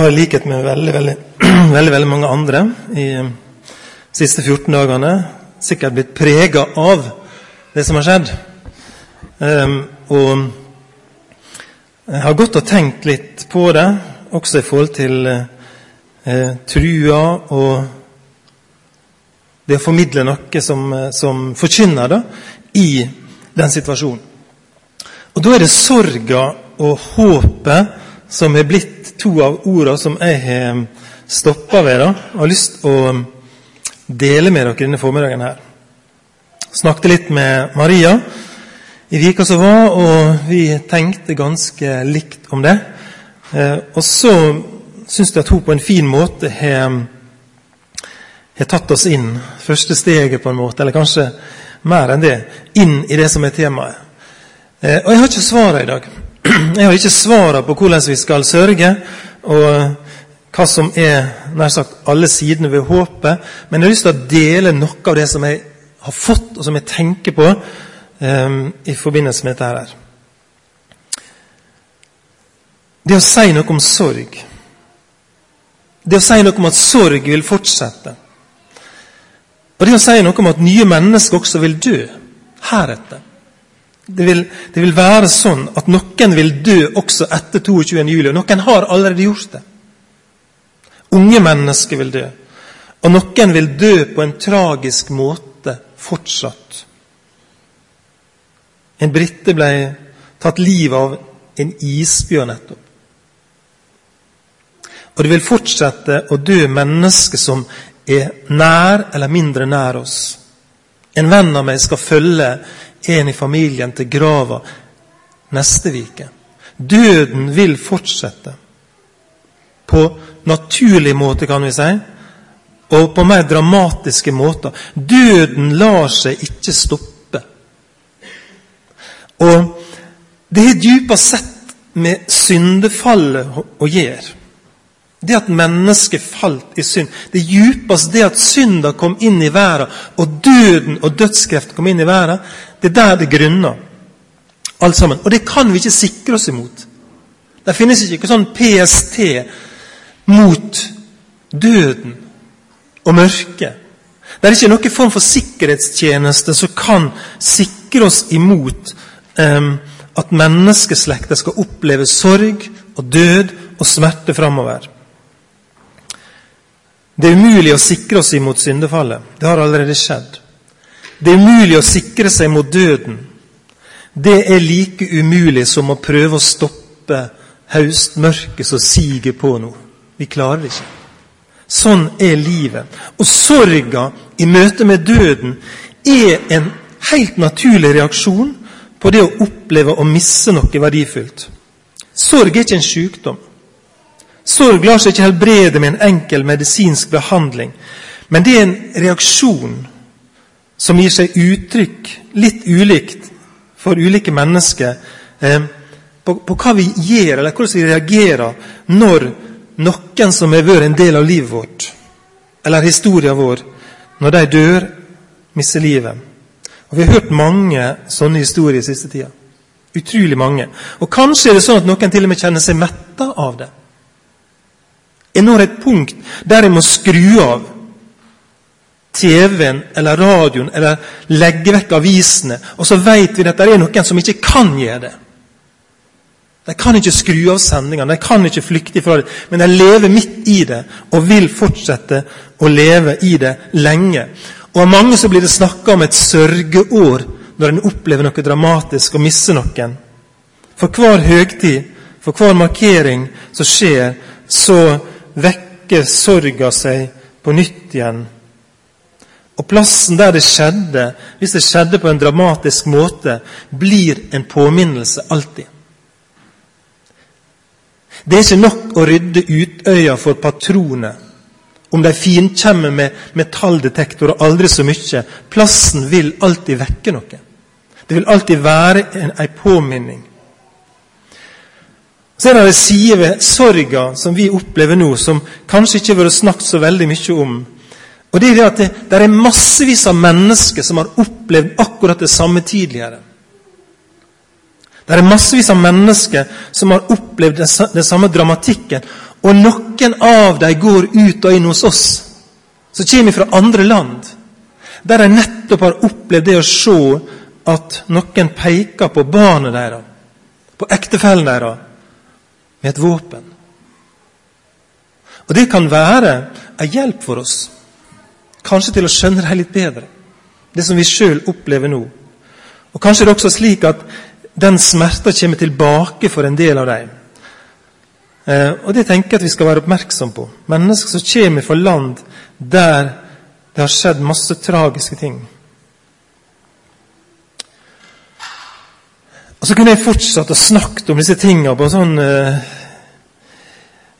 har i likhet med veldig, veldig, veldig, veldig mange andre i de siste 14 dagene sikkert blitt prega av det som har skjedd. Um, og jeg har gått og tenkt litt på det, også i forhold til uh, trua og det å formidle noe som, som forkynner da, i den situasjonen. Og Da er det sorga og håpet som er blitt to av ordene som jeg har stoppa ved. da, og har lyst til å dele med dere denne formiddagen. her. Snakket litt med Maria i vika som var, og vi tenkte ganske likt om det. Eh, og så syns jeg at hun på en fin måte har, har tatt oss inn, første steget på en måte, eller kanskje mer enn det, inn i det som er temaet. Eh, og jeg har ikke svaret i dag. Jeg har ikke svarene på hvordan vi skal sørge, og hva som er nær sagt alle sidene ved håpet, men jeg har lyst til å dele noe av det som jeg har fått, og som jeg tenker på um, i forbindelse med dette her. Det å si noe om sorg. Det å si noe om at sorg vil fortsette. Og det å si noe om at nye mennesker også vil dø heretter. Det vil, det vil, være sånn at noen vil dø også etter 22. juli. Noen har allerede gjort det. Unge mennesker vil dø. Og noen vil dø på en tragisk måte fortsatt. En brite ble tatt livet av en isbjørn nettopp. Og det vil fortsette å dø mennesker som er nær eller mindre nær oss. En venn av meg skal følge en i familien til grava neste uke. Døden vil fortsette. På naturlig måte, kan vi si, og på mer dramatiske måter. Døden lar seg ikke stoppe. Og det har dypest sett med syndefallet å gjøre. Det at mennesket falt i synd. Det djupeste det at synda kom inn i verden, og døden og dødskreften kom inn i verden, det er der det grunner. Alt sammen. Og det kan vi ikke sikre oss imot. Det finnes ikke sånn PST mot døden og mørket. Det er ikke noen form for sikkerhetstjeneste som kan sikre oss imot um, at menneskeslekta skal oppleve sorg og død og smerte framover. Det er umulig å sikre oss imot syndefallet. Det har allerede skjedd. Det er umulig å sikre seg mot døden. Det er like umulig som å prøve å stoppe høstmørket som siger på nå. Vi klarer det ikke. Sånn er livet. Og sorga i møte med døden er en helt naturlig reaksjon på det å oppleve å misse noe verdifullt. Sorg er ikke en sykdom. Sorg lar seg ikke helbrede med en enkel medisinsk behandling, men det er en reaksjon som gir seg uttrykk litt ulikt for ulike mennesker eh, på, på, hva vi gjør, eller hvordan vi reagerer når noen som har vært en del av livet vårt, eller historien vår, når de dør, mister livet. Og Vi har hørt mange sånne historier i siste tida. Utrolig mange. Og Kanskje er det sånn at noen til og med kjenner seg metta av det. Jeg når et punkt der jeg må skru av TV-en eller radioen eller legge vekk avisene. Og så vet vi at det er noen som ikke kan gjøre det. De kan ikke skru av sendingene, de kan ikke flykte fra det, men de lever midt i det og vil fortsette å leve i det lenge. Og Av mange så blir det snakka om et sørgeår når en opplever noe dramatisk og mister noen. For hver høgtid, for hver markering som skjer, så vekker sorga seg på nytt igjen. Og plassen der det skjedde, hvis det skjedde på en dramatisk måte, blir en påminnelse alltid. Det er ikke nok å rydde Utøya for patroner. Om de finkjemmer med metalldetektor og aldri så mye. Plassen vil alltid vekke noe. Det vil alltid være en, en påminning. Så er det en side ved sorga som vi opplever nå, som kanskje ikke har vært snakket så veldig mye om. Og Det er det at det, det er massevis av mennesker som har opplevd akkurat det samme tidligere. Det er massevis av mennesker som har opplevd den samme dramatikken. Og noen av dem går ut og inn hos oss, som kommer fra andre land, der de nettopp har opplevd det å se at noen peker på barnet deres, på ektefellen deres, med et våpen. Og Det kan være en hjelp for oss, kanskje til å skjønne dem litt bedre, det som vi sjøl opplever nå. Og Kanskje det er også slik at den smerta kommer tilbake for en del av dem. Eh, og Det tenker jeg at vi skal være oppmerksom på. Mennesker som kommer fra land der det har skjedd masse tragiske ting. Og Så kunne jeg fortsatt å snakke om disse tingene på en sånn eh,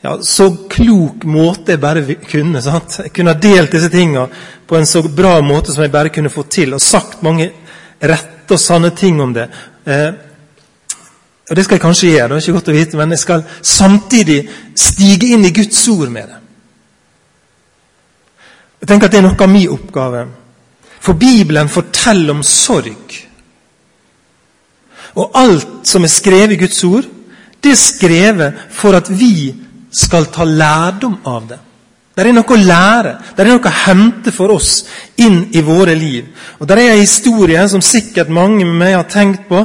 ja, så klok måte jeg bare kunne. Sant? Jeg kunne ha delt disse tingene på en så bra måte som jeg bare kunne få til, og sagt mange rette og sanne ting om det. Eh, og Det skal jeg kanskje gjøre, det er ikke godt å vite, men jeg skal samtidig stige inn i Guds ord med det. Jeg tenker at Det er noe av min oppgave. For Bibelen forteller om sorg. Og alt som er skrevet i Guds ord, det er skrevet for at vi skal ta lærdom av det. Det er noe å lære, det er noe å hente for oss inn i våre liv. Og Det er en historie som sikkert mange med meg har tenkt på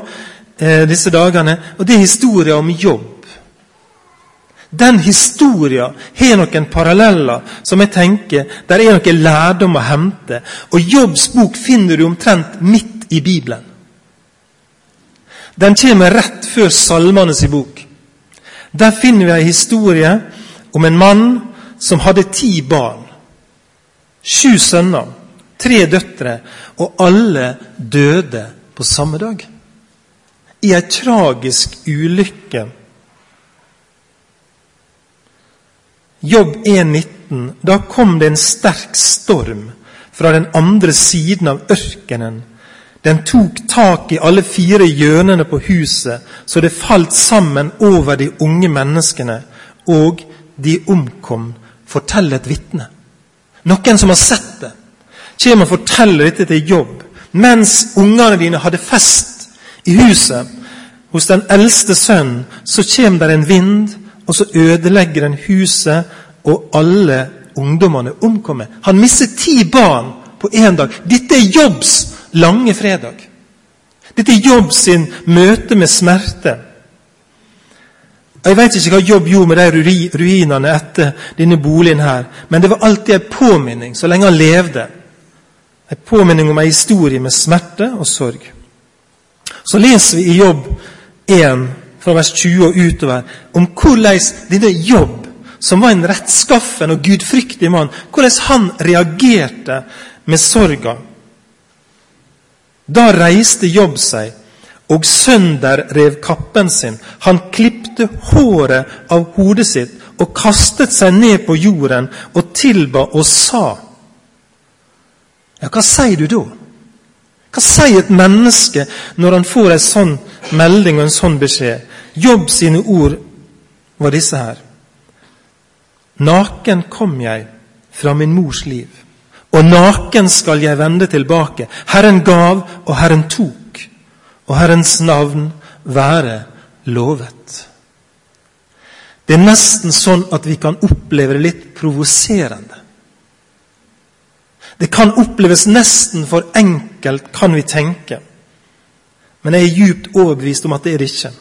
eh, disse dagene, og det er historien om jobb. Den historien har noen paralleller som jeg tenker der er noe lærdom å hente. Og Jobbs bok finner du omtrent midt i Bibelen. Den kommer rett før Salmenes bok. Der finner vi en historie om en mann som hadde ti barn. Sju sønner, tre døtre, og alle døde på samme dag. I ei tragisk ulykke. Jobb 1,19. Da kom det en sterk storm fra den andre siden av ørkenen den tok tak i alle fire hjørnene på huset, så det falt sammen over de unge menneskene, og de omkom, forteller et vitne. Noen som har sett det, kommer og forteller dette til jobb. Mens ungene dine hadde fest i huset hos den eldste sønnen, så kommer det en vind, og så ødelegger den huset, og alle ungdommene omkommer. Han mister ti barn på én dag. Dette er Jobbs lange fredag. Dette er Jobb sin møte med smerte. Jeg vet ikke hva Jobb gjorde med de ruinene etter denne boligen, her, men det var alltid en påminning så lenge han levde. En påminning om en historie med smerte og sorg. Så leser vi i Jobb 1, fra vers 20 og utover, om hvordan denne Jobb, som var en rettskaffen og gudfryktig mann, hvordan han reagerte med sorga. Da reiste Jobb seg og sønder rev kappen sin. Han klipte håret av hodet sitt og kastet seg ned på jorden og tilba og sa Ja, hva sier du da? Hva sier et menneske når han får en sånn melding og en sånn beskjed? Jobb sine ord var disse her. Naken kom jeg fra min mors liv og naken skal jeg vende tilbake. Herren gav, og Herren tok, og Herrens navn være lovet. Det er nesten sånn at vi kan oppleve det litt provoserende. Det kan oppleves nesten for enkelt, kan vi tenke. Men jeg er djupt overbevist om at det er det ikke.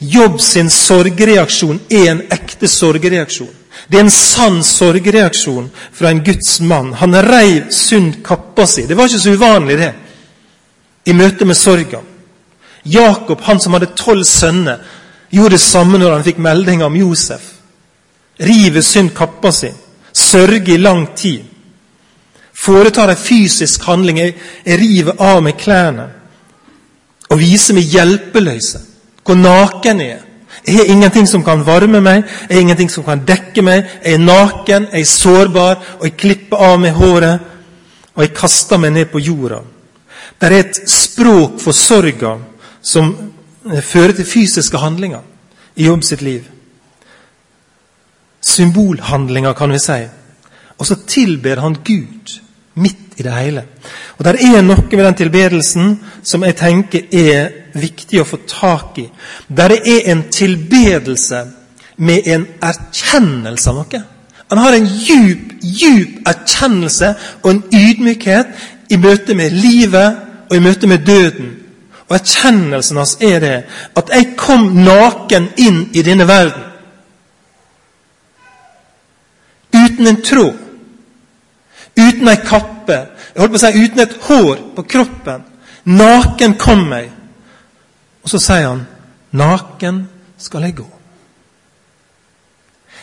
Jobb sin sorgreaksjon er en ekte sorgreaksjon. Det er en sann sorgreaksjon fra en Guds mann. Han reiv synd kappa si. Det var ikke så uvanlig, det, i møte med sorga. Jakob, han som hadde tolv sønner, gjorde det samme når han fikk melding om Josef. River synd kappa si. Sørger i lang tid. Foretar en fysisk handling. Jeg, jeg river av meg klærne. Og viser meg hjelpeløse. Hvor naken jeg er. Jeg har ingenting som kan varme meg, jeg har ingenting som kan dekke meg. Jeg er naken, jeg er sårbar, og jeg klipper av meg håret. Og jeg kaster meg ned på jorda. Det er et språk for sorga som fører til fysiske handlinger i Jobb sitt liv. Symbolhandlinger, kan vi si. Og så tilber han Gud midt i det hele. Og Det er noe med den tilbedelsen som jeg tenker er viktig å få tak i. Der er en tilbedelse med en erkjennelse av noe. Han har en djup, djup erkjennelse og en ydmykhet i møte med livet og i møte med døden. Og erkjennelsen hans er det at jeg kom naken inn i denne verden. Uten en tråd. Uten ei kappe. Jeg holdt på å si uten et hår på kroppen. Naken kom jeg. Og så sier han, 'Naken skal jeg gå'.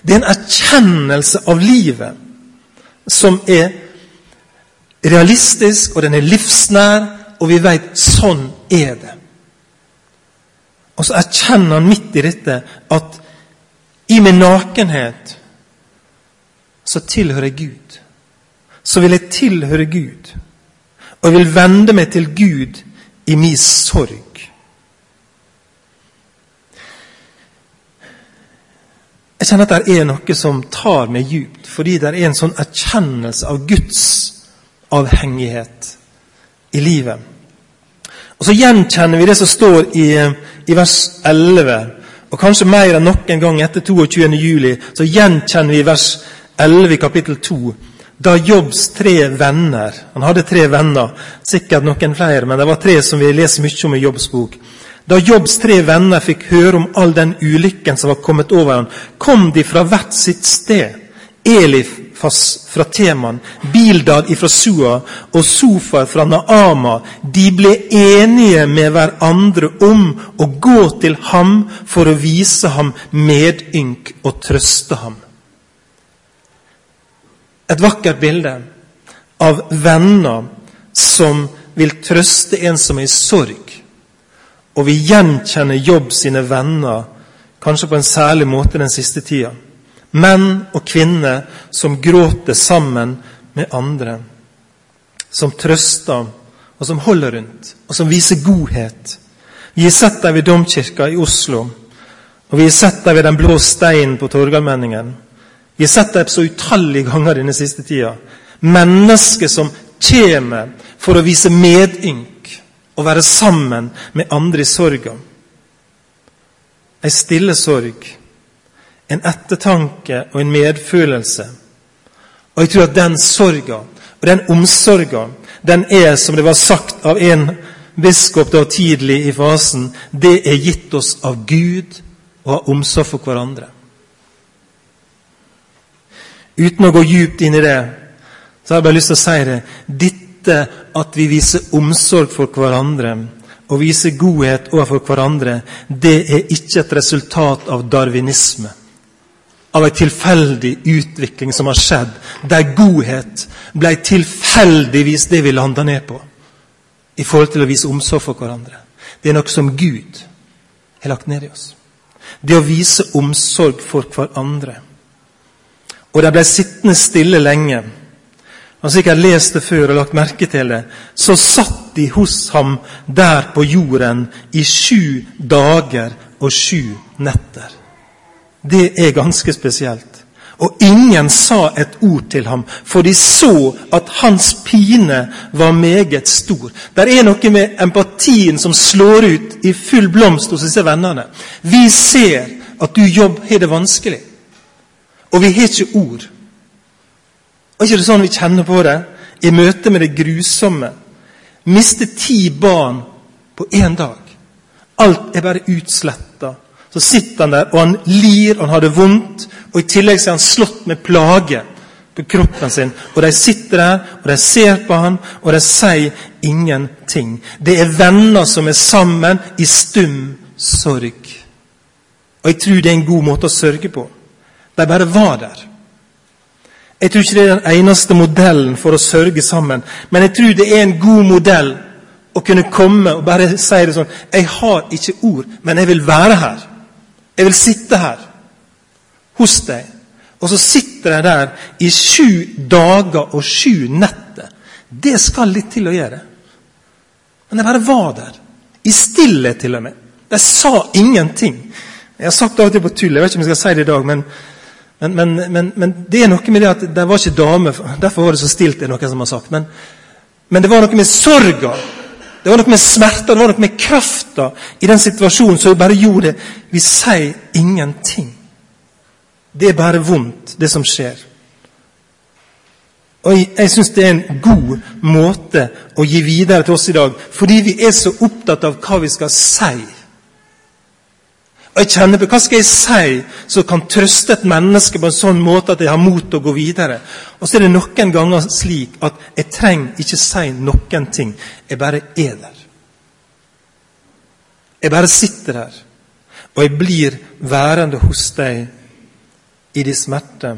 Det er en erkjennelse av livet som er realistisk, og den er livsnær, og vi vet sånn er det. Og så erkjenner han midt i dette at i min nakenhet så tilhører jeg Gud. Så vil jeg tilhøre Gud. Og jeg vil vende meg til Gud i min sorg. Jeg kjenner at det er noe som tar meg djupt, fordi det er en sånn erkjennelse av Guds avhengighet i livet. Og Så gjenkjenner vi det som står i, i vers 11. Og kanskje mer enn noen gang etter 22. juli, så gjenkjenner vi vers 11 i kapittel 2. Da Jobbs tre venner Han hadde tre venner, sikkert noen flere, men det var tre som vi leser mye om i Jobbs bok. Da Jobbs tre venner fikk høre om all den ulykken som var kommet over ham, kom de fra hvert sitt sted. Elifas fra Teman, Bildad fra Sua og Sofar fra Naama. De ble enige med hverandre om å gå til ham for å vise ham medynk og trøste ham. Et vakkert bilde av venner som vil trøste en som er i sorg og vi gjenkjenner Jobb sine venner kanskje på en særlig måte den siste tida. Menn og kvinner som gråter sammen med andre. Som trøster, og som holder rundt, og som viser godhet. Vi har sett dem ved Domkirka i Oslo, og vi har sett dem ved Den blå steinen på Torgallmenningen. Vi har sett det så utallige ganger denne siste tida. Mennesker som kommer for å vise medynk og være sammen med andre i sorga. Ei stille sorg, en ettertanke og en medfølelse. Og jeg tror at den sorga og den omsorga, den er, som det var sagt av en biskop da tidlig i fasen, det er gitt oss av Gud å ha omsorg for hverandre. Uten å gå djupt inn i det, så har jeg bare lyst til å si det. Dette at vi viser omsorg for hverandre og viser godhet overfor hverandre, det er ikke et resultat av darwinisme. Av en tilfeldig utvikling som har skjedd, der godhet ble tilfeldigvis det vi landa ned på i forhold til å vise omsorg for hverandre. Det er noe som Gud har lagt ned i oss. Det å vise omsorg for hverandre. Og de ble sittende stille lenge har sikkert lest det før og lagt merke til det, så satt de hos ham der på jorden i sju dager og sju netter. Det er ganske spesielt. Og ingen sa et ord til ham, for de så at hans pine var meget stor. Det er noe med empatien som slår ut i full blomst hos disse vennene. Vi ser at du jobb har det vanskelig, og vi har ikke ord. Og ikke det sånn vi kjenner på det i møte med det grusomme? Miste ti barn på én dag. Alt er bare utsletta. Så sitter han der, og han lir, og han har det vondt. Og i tillegg er han slått med plage på kroppen sin. Og de sitter der, og de ser på han, og de sier ingenting. Det er venner som er sammen i stum sorg. Og jeg tror det er en god måte å sørge på. De bare var der. Jeg tror ikke det er den eneste modellen for å sørge sammen. Men jeg tror det er en god modell å kunne komme og bare si det sånn Jeg har ikke ord, men jeg vil være her. Jeg vil sitte her hos deg. Og så sitter jeg der i sju dager og sju netter. Det skal litt til å gjøre. Men jeg bare var der. I stillhet, til og med. De sa ingenting. Jeg har sagt det av og til på tull, jeg vet ikke om jeg skal si det i dag, men men, men, men, men, det er noe med det at det var ikke dame, derfor var det så stilt, det er noen som har sagt. Men, det var noe med sorga, det var noe med smerta, det var noe med krafta i den situasjonen som bare gjorde det. Vi sier ingenting. Det er bare vondt, det som skjer. Og Jeg, jeg syns det er en god måte å gi videre til oss i dag, fordi vi er så opptatt av hva vi skal si. Og jeg kjenner på Hva skal jeg si som kan trøste et menneske på en sånn måte at jeg har mot til å gå videre? Og så er det noen ganger slik at jeg trenger ikke si noen ting. Jeg bare er der. Jeg bare sitter der. Og jeg blir værende hos deg i din smerte.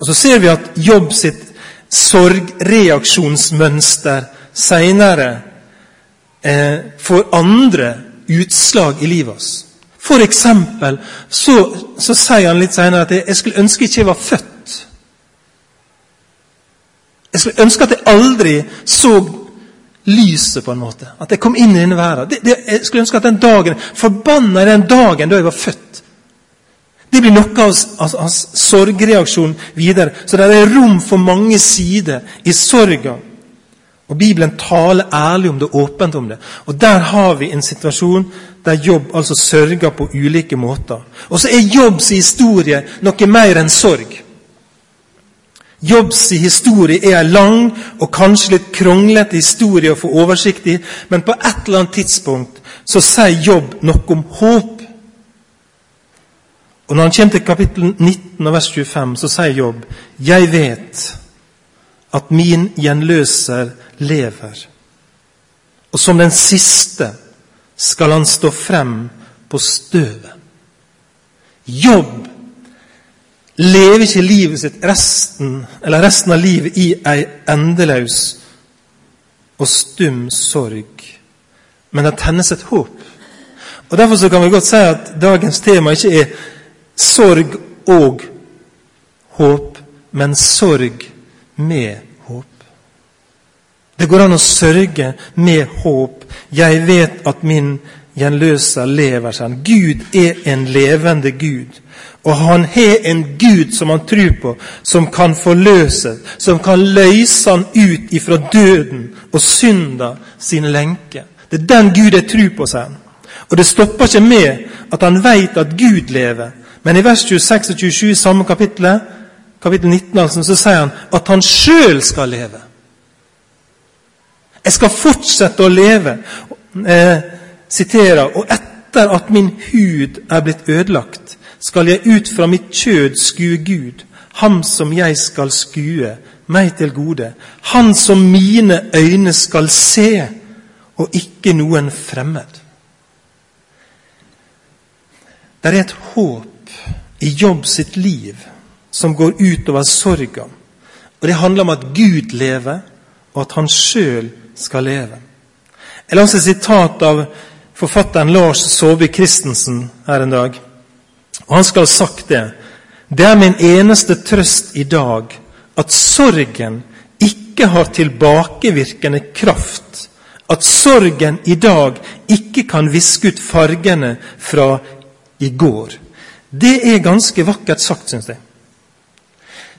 Og Så ser vi at Jobb sitt sorgreaksjonsmønster seinere eh, får andre utslag i livet vårt. For eksempel så, så sier han litt senere at jeg, jeg skulle ønske ikke jeg var født. Jeg skulle ønske at jeg aldri så lyset, på en måte. At jeg kom inn i denne verden. Det, det, jeg skulle ønske at den dagen, Forbanna den dagen da jeg var født. Det blir noe av hans, sorgreaksjon videre. Så det er rom for mange sider i sorga. Og Bibelen taler ærlig om det, åpent om det. Og Der har vi en situasjon der Jobb altså sørger på ulike måter. Og så er Jobbs historie noe mer enn sorg. Jobbs historie er en lang og kanskje litt kronglete historie å få oversikt i, men på et eller annet tidspunkt så sier Jobb noe om håp. Og Når han kommer til kapittel 19 vers 25, så sier Jobb, 'Jeg vet at min gjenløser lever.' Og som den siste skal han stå frem på støvet. Jobb lever ikke livet sitt resten, eller resten av livet i ei endeløs og stum sorg, men det tennes et håp. Og Derfor kan vi godt si at dagens tema ikke er sorg og håp, men sorg med. Det går an å sørge med håp. Jeg vet at min gjenløser lever seg. Gud er en levende Gud. Og han har en Gud som han tror på, som kan forløse, som kan løse han ut ifra døden og synda sine lenker. Det er den Gud jeg tror på, sier han. Og det stopper ikke med at han vet at Gud lever. Men i vers 26 og 27 i samme kapittel, kapittel 19, altså, så sier han at han sjøl skal leve. Jeg skal fortsette å leve. Eh, siterer, og etter at min hud er blitt ødelagt, skal jeg ut fra mitt kjød skue Gud, ham som jeg skal skue, meg til gode, han som mine øyne skal se, og ikke noen fremmed. Det er et håp i Jobb sitt liv som går utover sorga. Og det handler om at Gud lever, og at han sjøl skal leve. Jeg las et sitat av forfatteren Lars Saabye Christensen her en dag. Og Han skal ha sagt det. Det er min eneste trøst i dag at sorgen ikke har tilbakevirkende kraft. At sorgen i dag ikke kan viske ut fargene fra i går. Det er ganske vakkert sagt, syns jeg.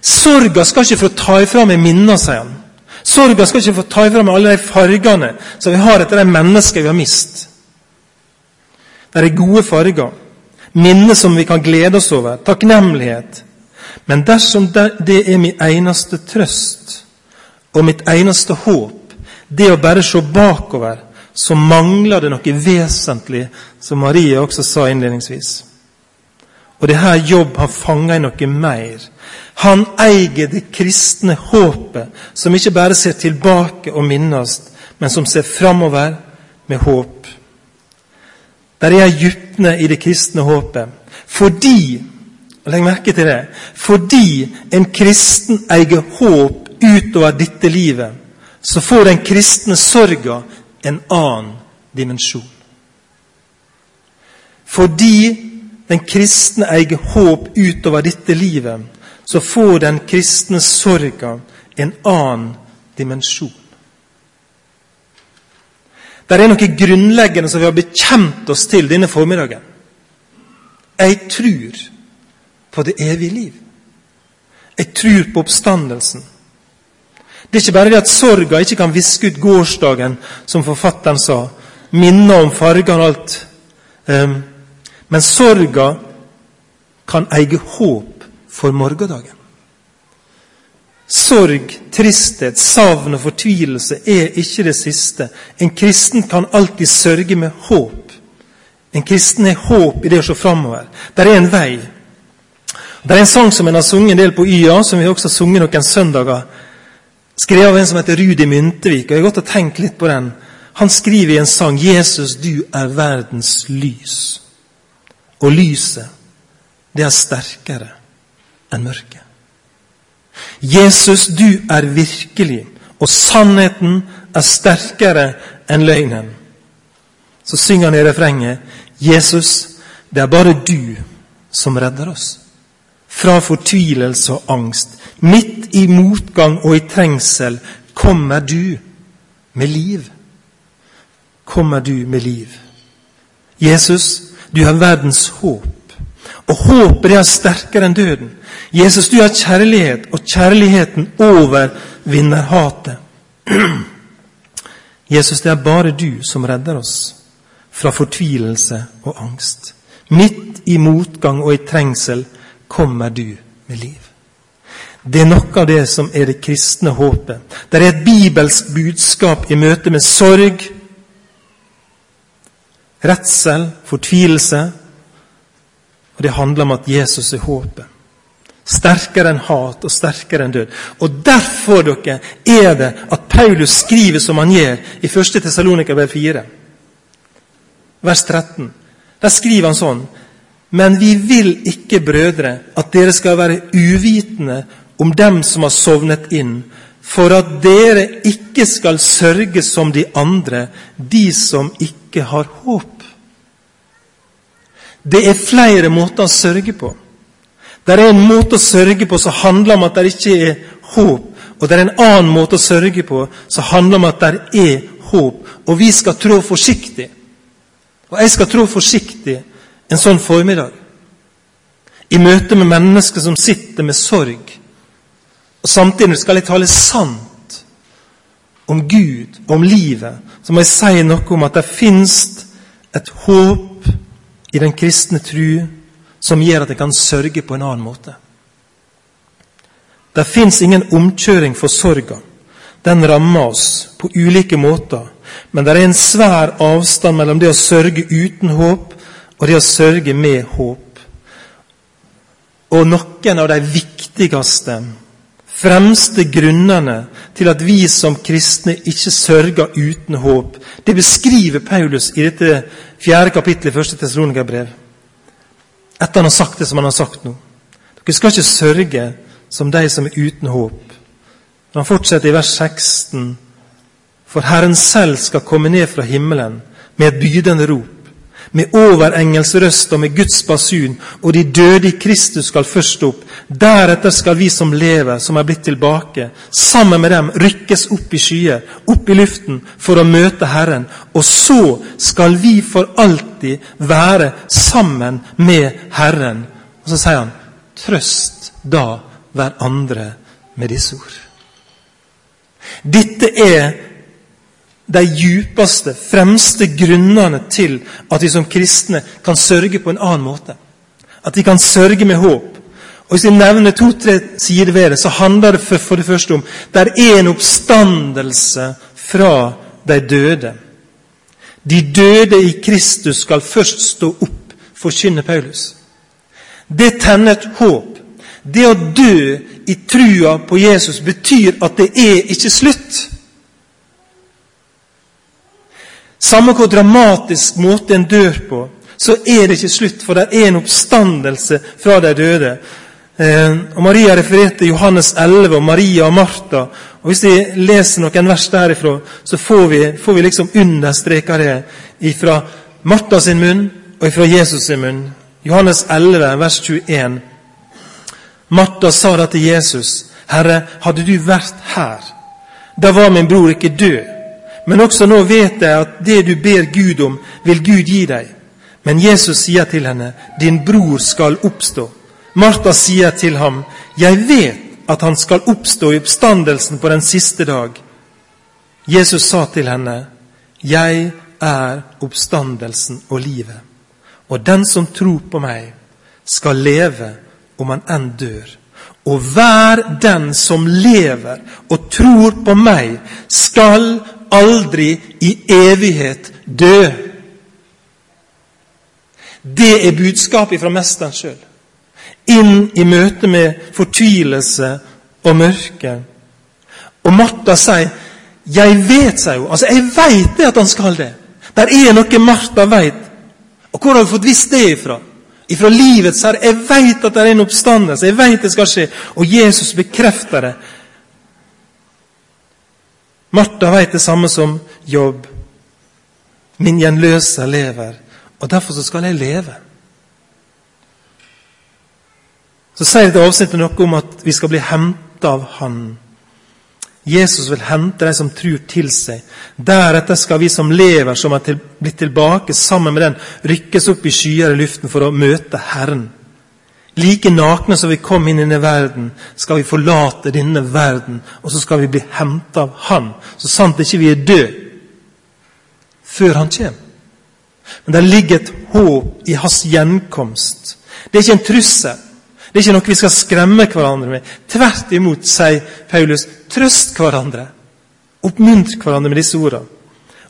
Sorga skal ikke få ta ifra meg minner, sier han. Sorga skal ikke få ta ifra meg alle de fargene som vi har etter de menneskene vi har mist. Det er gode farger, minner som vi kan glede oss over, takknemlighet. Men dersom det er min eneste trøst og mitt eneste håp, det å bare se bakover, så mangler det noe vesentlig, som Marie også sa innledningsvis. Og det her jobb har fanga i noe mer. Han eier det kristne håpet, som ikke bare ser tilbake og minnes, men som ser framover med håp. Der er dypne i det kristne håpet. Fordi Legg merke til det. Fordi en kristen eier håp utover dette livet, så får den kristne sorga en annen dimensjon. Fordi den kristne eier håp utover dette livet, så får den kristne sorga en annen dimensjon. Det er noe grunnleggende som vi har bekjent oss til denne formiddagen. Jeg tror på det evige liv. Jeg tror på oppstandelsen. Det er ikke bare det at sorga ikke kan viske ut gårsdagen, som forfatteren sa, minner om fargene og alt. Um, men sorga kan eie håp for morgendagen. Sorg, tristhet, savn og fortvilelse er ikke det siste. En kristen kan alltid sørge med håp. En kristen har håp i det å se framover. Det er en vei. Det er en sang som en har sunget en del på YA, som vi også har sunget noen søndager. Skrevet av en som heter Rudi Myntevik. og Jeg har gått og tenkt litt på den. Han skriver i en sang 'Jesus, du er verdens lys'. Og lyset, det er sterkere enn mørket. Jesus, du er virkelig, og sannheten er sterkere enn løgnen. Så synger han i refrenget Jesus, det er bare du som redder oss. Fra fortvilelse og angst, midt i motgang og i trengsel, kommer du med liv. Kommer du med liv. Jesus, du er verdens håp. Og håpet er sterkere enn døden. Jesus, du er kjærlighet, og kjærligheten overvinner hatet. Jesus, det er bare du som redder oss fra fortvilelse og angst. Midt i motgang og i trengsel kommer du med liv. Det er noe av det som er det kristne håpet. Det er et bibelsk budskap i møte med sorg, redsel, fortvilelse. Og det handler om at Jesus er håpet. Sterkere enn hat og sterkere enn død. Og Derfor dere, er det at Paulus skriver som han gjør i 1. Tessalonika 4 vers 13. Der skriver han sånn Men vi vil ikke, brødre, at dere skal være uvitende om dem som har sovnet inn, for at dere ikke skal sørge som de andre, de som ikke har håp. Det er flere måter å sørge på. Det er en måte å sørge på som handler om at det ikke er håp, og det er en annen måte å sørge på som handler om at det er håp. Og vi skal trå forsiktig. Og jeg skal trå forsiktig en sånn formiddag. I møte med mennesker som sitter med sorg. Og Samtidig skal jeg tale sant om Gud og om livet. Så må jeg si noe om at det fins et håp i den kristne tru som gjør at en kan sørge på en annen måte. Det fins ingen omkjøring for sorga. Den rammer oss på ulike måter. Men det er en svær avstand mellom det å sørge uten håp og det å sørge med håp. Og noen av de viktigste, fremste grunnene til at vi som kristne ikke sørger uten håp, det beskriver Paulus i dette fjerde kapittel i første Tessalonika-brev. Etter han har sagt det som han har sagt nå. Dere skal ikke sørge som de som er uten håp. Han fortsetter i vers 16 for Herren selv skal komme ned fra himmelen med et bydende rop, med overengelsrøst og med Guds basun, og de døde i Kristus skal først opp. Deretter skal vi som lever, som er blitt tilbake, sammen med dem rykkes opp i skyer, opp i luften, for å møte Herren. Og så skal vi for alltid være sammen med Herren. Og så sier han, trøst da hverandre med disse ord. Dette er de djupeste, fremste grunnene til at vi som kristne kan sørge på en annen måte. At vi kan sørge med håp. Og Hvis jeg nevner to-tre sider ved det, så handler det for, for det første om det er en oppstandelse fra de døde. De døde i Kristus skal først stå opp, forkynner Paulus. Det tenner et håp. Det å dø i trua på Jesus betyr at det er ikke slutt. Samme hvor dramatisk måte en dør på, så er det ikke slutt, for det er en oppstandelse fra de døde. Eh, og Maria refererte Johannes 11 og Maria og Martha. og Hvis vi leser noen vers derifra, så får vi, får vi liksom understreka det fra Martha sin munn og fra Jesus sin munn. Johannes 11, vers 21. Martha sa da til Jesus, 'Herre, hadde du vært her, da var min bror ikke død.' Men også nå vet jeg at det du ber Gud om, vil Gud gi deg. Men Jesus sier til henne, din bror skal oppstå. Martha sier til ham, jeg vet at han skal oppstå i oppstandelsen på den siste dag. Jesus sa til henne, jeg er oppstandelsen og livet. Og den som tror på meg, skal leve om han enn dør. Og hver den som lever og tror på meg, skal aldri i evighet dø. Det er budskapet fra Mesteren sjøl. Inn i møte med fortvilelse og mørke. Og Martha sier, 'Jeg vet', sier hun. Altså, jeg veit det at han skal det. Der er noe Martha veit. Og hvor har hun fått visst det ifra? Ifra livets herre. Jeg veit at det er en oppstandelse. Jeg veit det skal skje. Og Jesus bekrefter det. Martha veit det samme som Jobb. Min gjenløser lever, og derfor så skal jeg leve. Så sier dette avsnittet noe om at vi skal bli henta av Han. Jesus vil hente de som tror, til seg. Deretter skal vi som lever, som er til, blitt tilbake sammen med den, rykkes opp i skyer i luften for å møte Herren. Like nakne som vi kom inn i denne verden, skal vi forlate denne verden, og så skal vi bli hentet av Han. Så sant ikke vi er døde før Han kommer. Men det ligger et håp i Hans gjenkomst. Det er ikke en trussel. Det er ikke noe vi skal skremme hverandre med. Tvert imot, sier Paulus, trøst hverandre. Oppmuntre hverandre med disse ordene.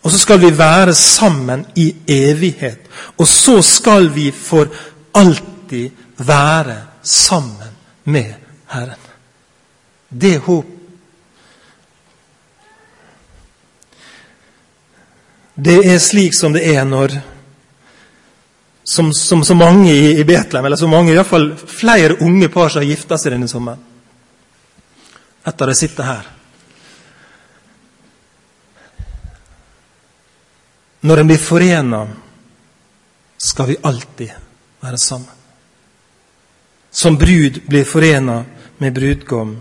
Og så skal vi være sammen i evighet. Og så skal vi for alltid være sammen med Herren. Det håp. Det er slik som det er når som, så mange i, i Betlehem, eller så mange, i hvert fall flere unge par som har gifta seg denne sommeren. Etter å sitte her. Når en blir forena, skal vi alltid være sammen. Som brud blir forena med brudgom,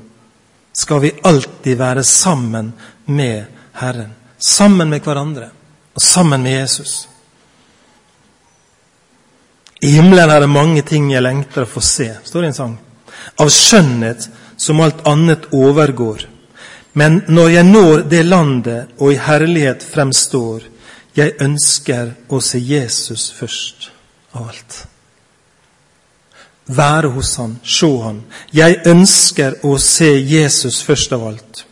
skal vi alltid være sammen med Herren. Sammen med hverandre og sammen med Jesus. I himmelen er det mange ting jeg lengter å få se, står det i en sang. Av skjønnhet som alt annet overgår. Men når jeg når det landet og i herlighet fremstår, jeg ønsker å se Jesus først av alt. Være hos han, se han. Jeg ønsker å se Jesus først av alt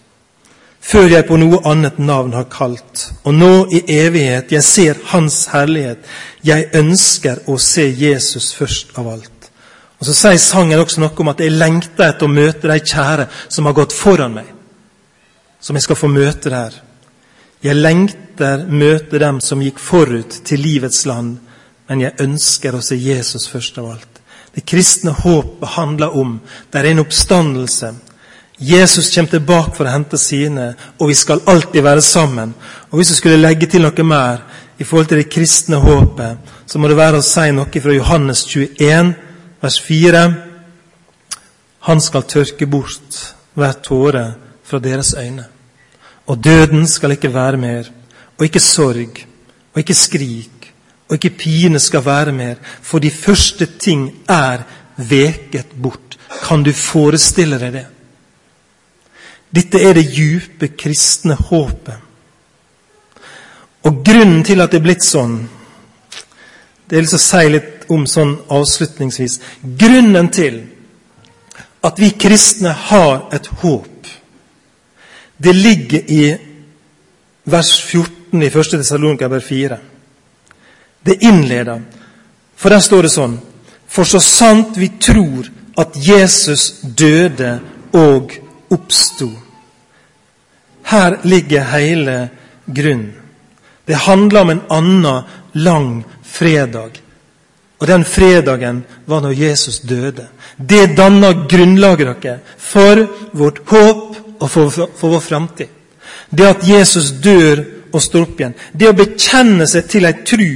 før jeg på noe annet navn har kalt. Og nå i evighet, jeg ser Hans herlighet. Jeg ønsker å se Jesus først av alt. Og Så sier sangen også noe om at jeg lengter etter å møte de kjære som har gått foran meg. Som jeg skal få møte der. Jeg lengter møte dem som gikk forut til livets land, men jeg ønsker å se Jesus først av alt. Det kristne håpet handler om det er en oppstandelse Jesus kommer tilbake for å hente sine, og vi skal alltid være sammen. Og Hvis du skulle legge til noe mer i forhold til det kristne håpet, så må det være å si noe fra Johannes 21, vers 4. Han skal tørke bort hver tåre fra deres øyne. Og døden skal ikke være mer, og ikke sorg, og ikke skrik, og ikke pine skal være mer, for de første ting er veket bort. Kan du forestille deg det? Dette er det djupe kristne håpet. Og grunnen til at det er blitt sånn Det er lyst til å si litt om sånn avslutningsvis. Grunnen til at vi kristne har et håp, det ligger i vers 14 i 1. Tessalonika 4. Det innleder, for der står det sånn For så sant vi tror at Jesus døde og oppsto. Her ligger hele grunnen. Det handler om en annen lang fredag. Og den fredagen var når Jesus døde. Det danner grunnlaget dere for vårt håp og for, for, vår framtid. Det at Jesus dør og står opp igjen. Det å bekjenne seg til ei tru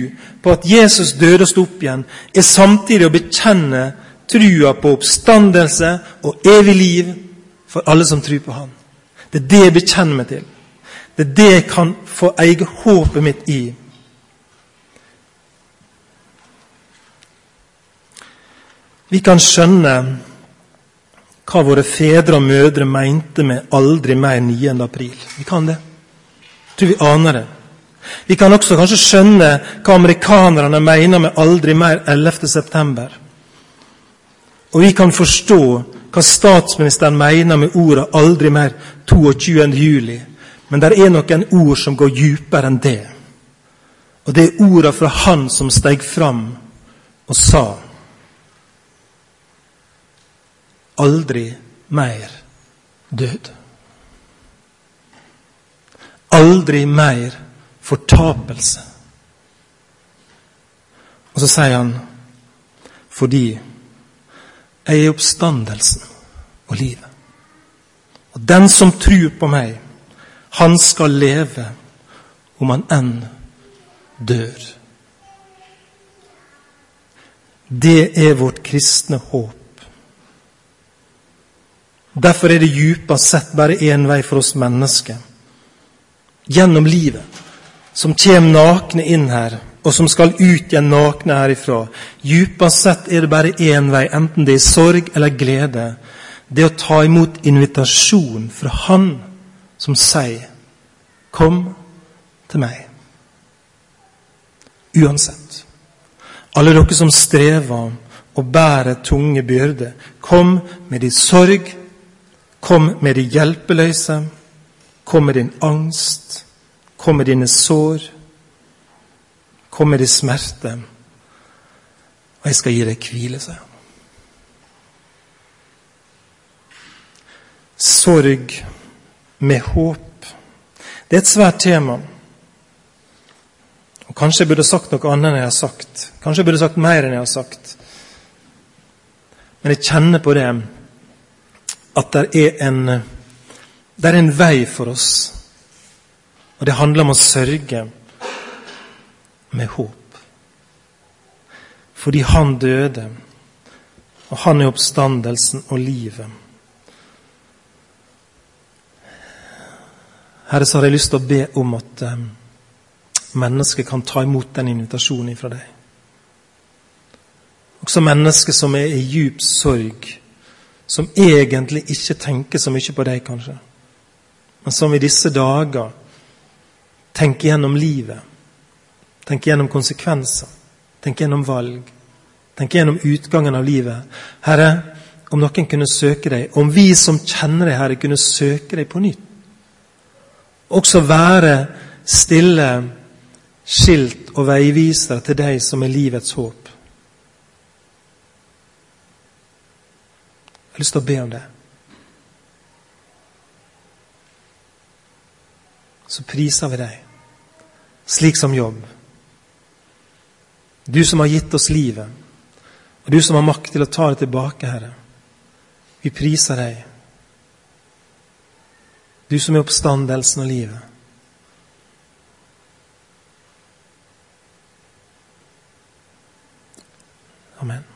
på at Jesus døde og sto opp igjen, er samtidig å bekjenne trua på oppstandelse og evig liv for alle som tror på Han. Det er det jeg bekjenner meg til. Det er det jeg kan få eie håpet mitt i. Vi kan skjønne hva våre fedre og mødre mente med 'aldri mer 9. april'. Vi kan det. Jeg tror vi aner det. Vi kan også kanskje skjønne hva amerikanerne mener med 'aldri mer 11. september'. Og vi kan forstå hva statsministeren mener med ordet 'aldri mer 22. juli'. Men det er noen ord som går dypere enn det. Og det er ordene fra han som steg fram og sa Aldri mer død. Aldri mer fortapelse. Og så sier han fordi jeg er oppstandelsen og livet. Og den som tror på meg, han skal leve om han enn dør. Det er vårt kristne håp. Derfor er det djupest sett bare én vei for oss mennesker. Gjennom livet, som kommer nakne inn her og som skal ut igjen nakne herifra. Djupest sett er det bare én vei, enten det er sorg eller glede. Det å ta imot invitasjon fra Han som sier 'Kom til meg'. Uansett. Alle dere som strever og bærer tunge byrder, kom med din sorg, kom med din hjelpeløse, kom med din angst, kom med dine sår Kom med din smerte, og jeg skal gi deg hvile, sa han. Sorg med håp. Det er et svært tema. Og Kanskje jeg burde sagt noe annet enn jeg har sagt. Kanskje jeg burde sagt mer enn jeg har sagt. Men jeg kjenner på det at det er en, det er en vei for oss. Og det handler om å sørge med håp. Fordi han døde, og han er oppstandelsen og livet. Herre, så har jeg lyst til å be om at um, mennesker kan ta imot den invitasjonen fra deg. Også mennesker som er i djup sorg, som egentlig ikke tenker så mye på deg, kanskje, men som i disse dager tenker gjennom livet Tenk gjennom konsekvenser. Tenk gjennom valg. Tenk gjennom utgangen av livet. Herre, om noen kunne søke deg, om vi som kjenner deg, Herre, kunne søke deg på nytt. Også være stille skilt og veivisere til deg som er livets håp. Jeg har lyst til å be om det. Så priser vi deg, slik som jobb. Du som har gitt oss livet, og du som har makt til å ta det tilbake, Herre. Vi priser deg. Du som er oppstandelsen og livet. Amen.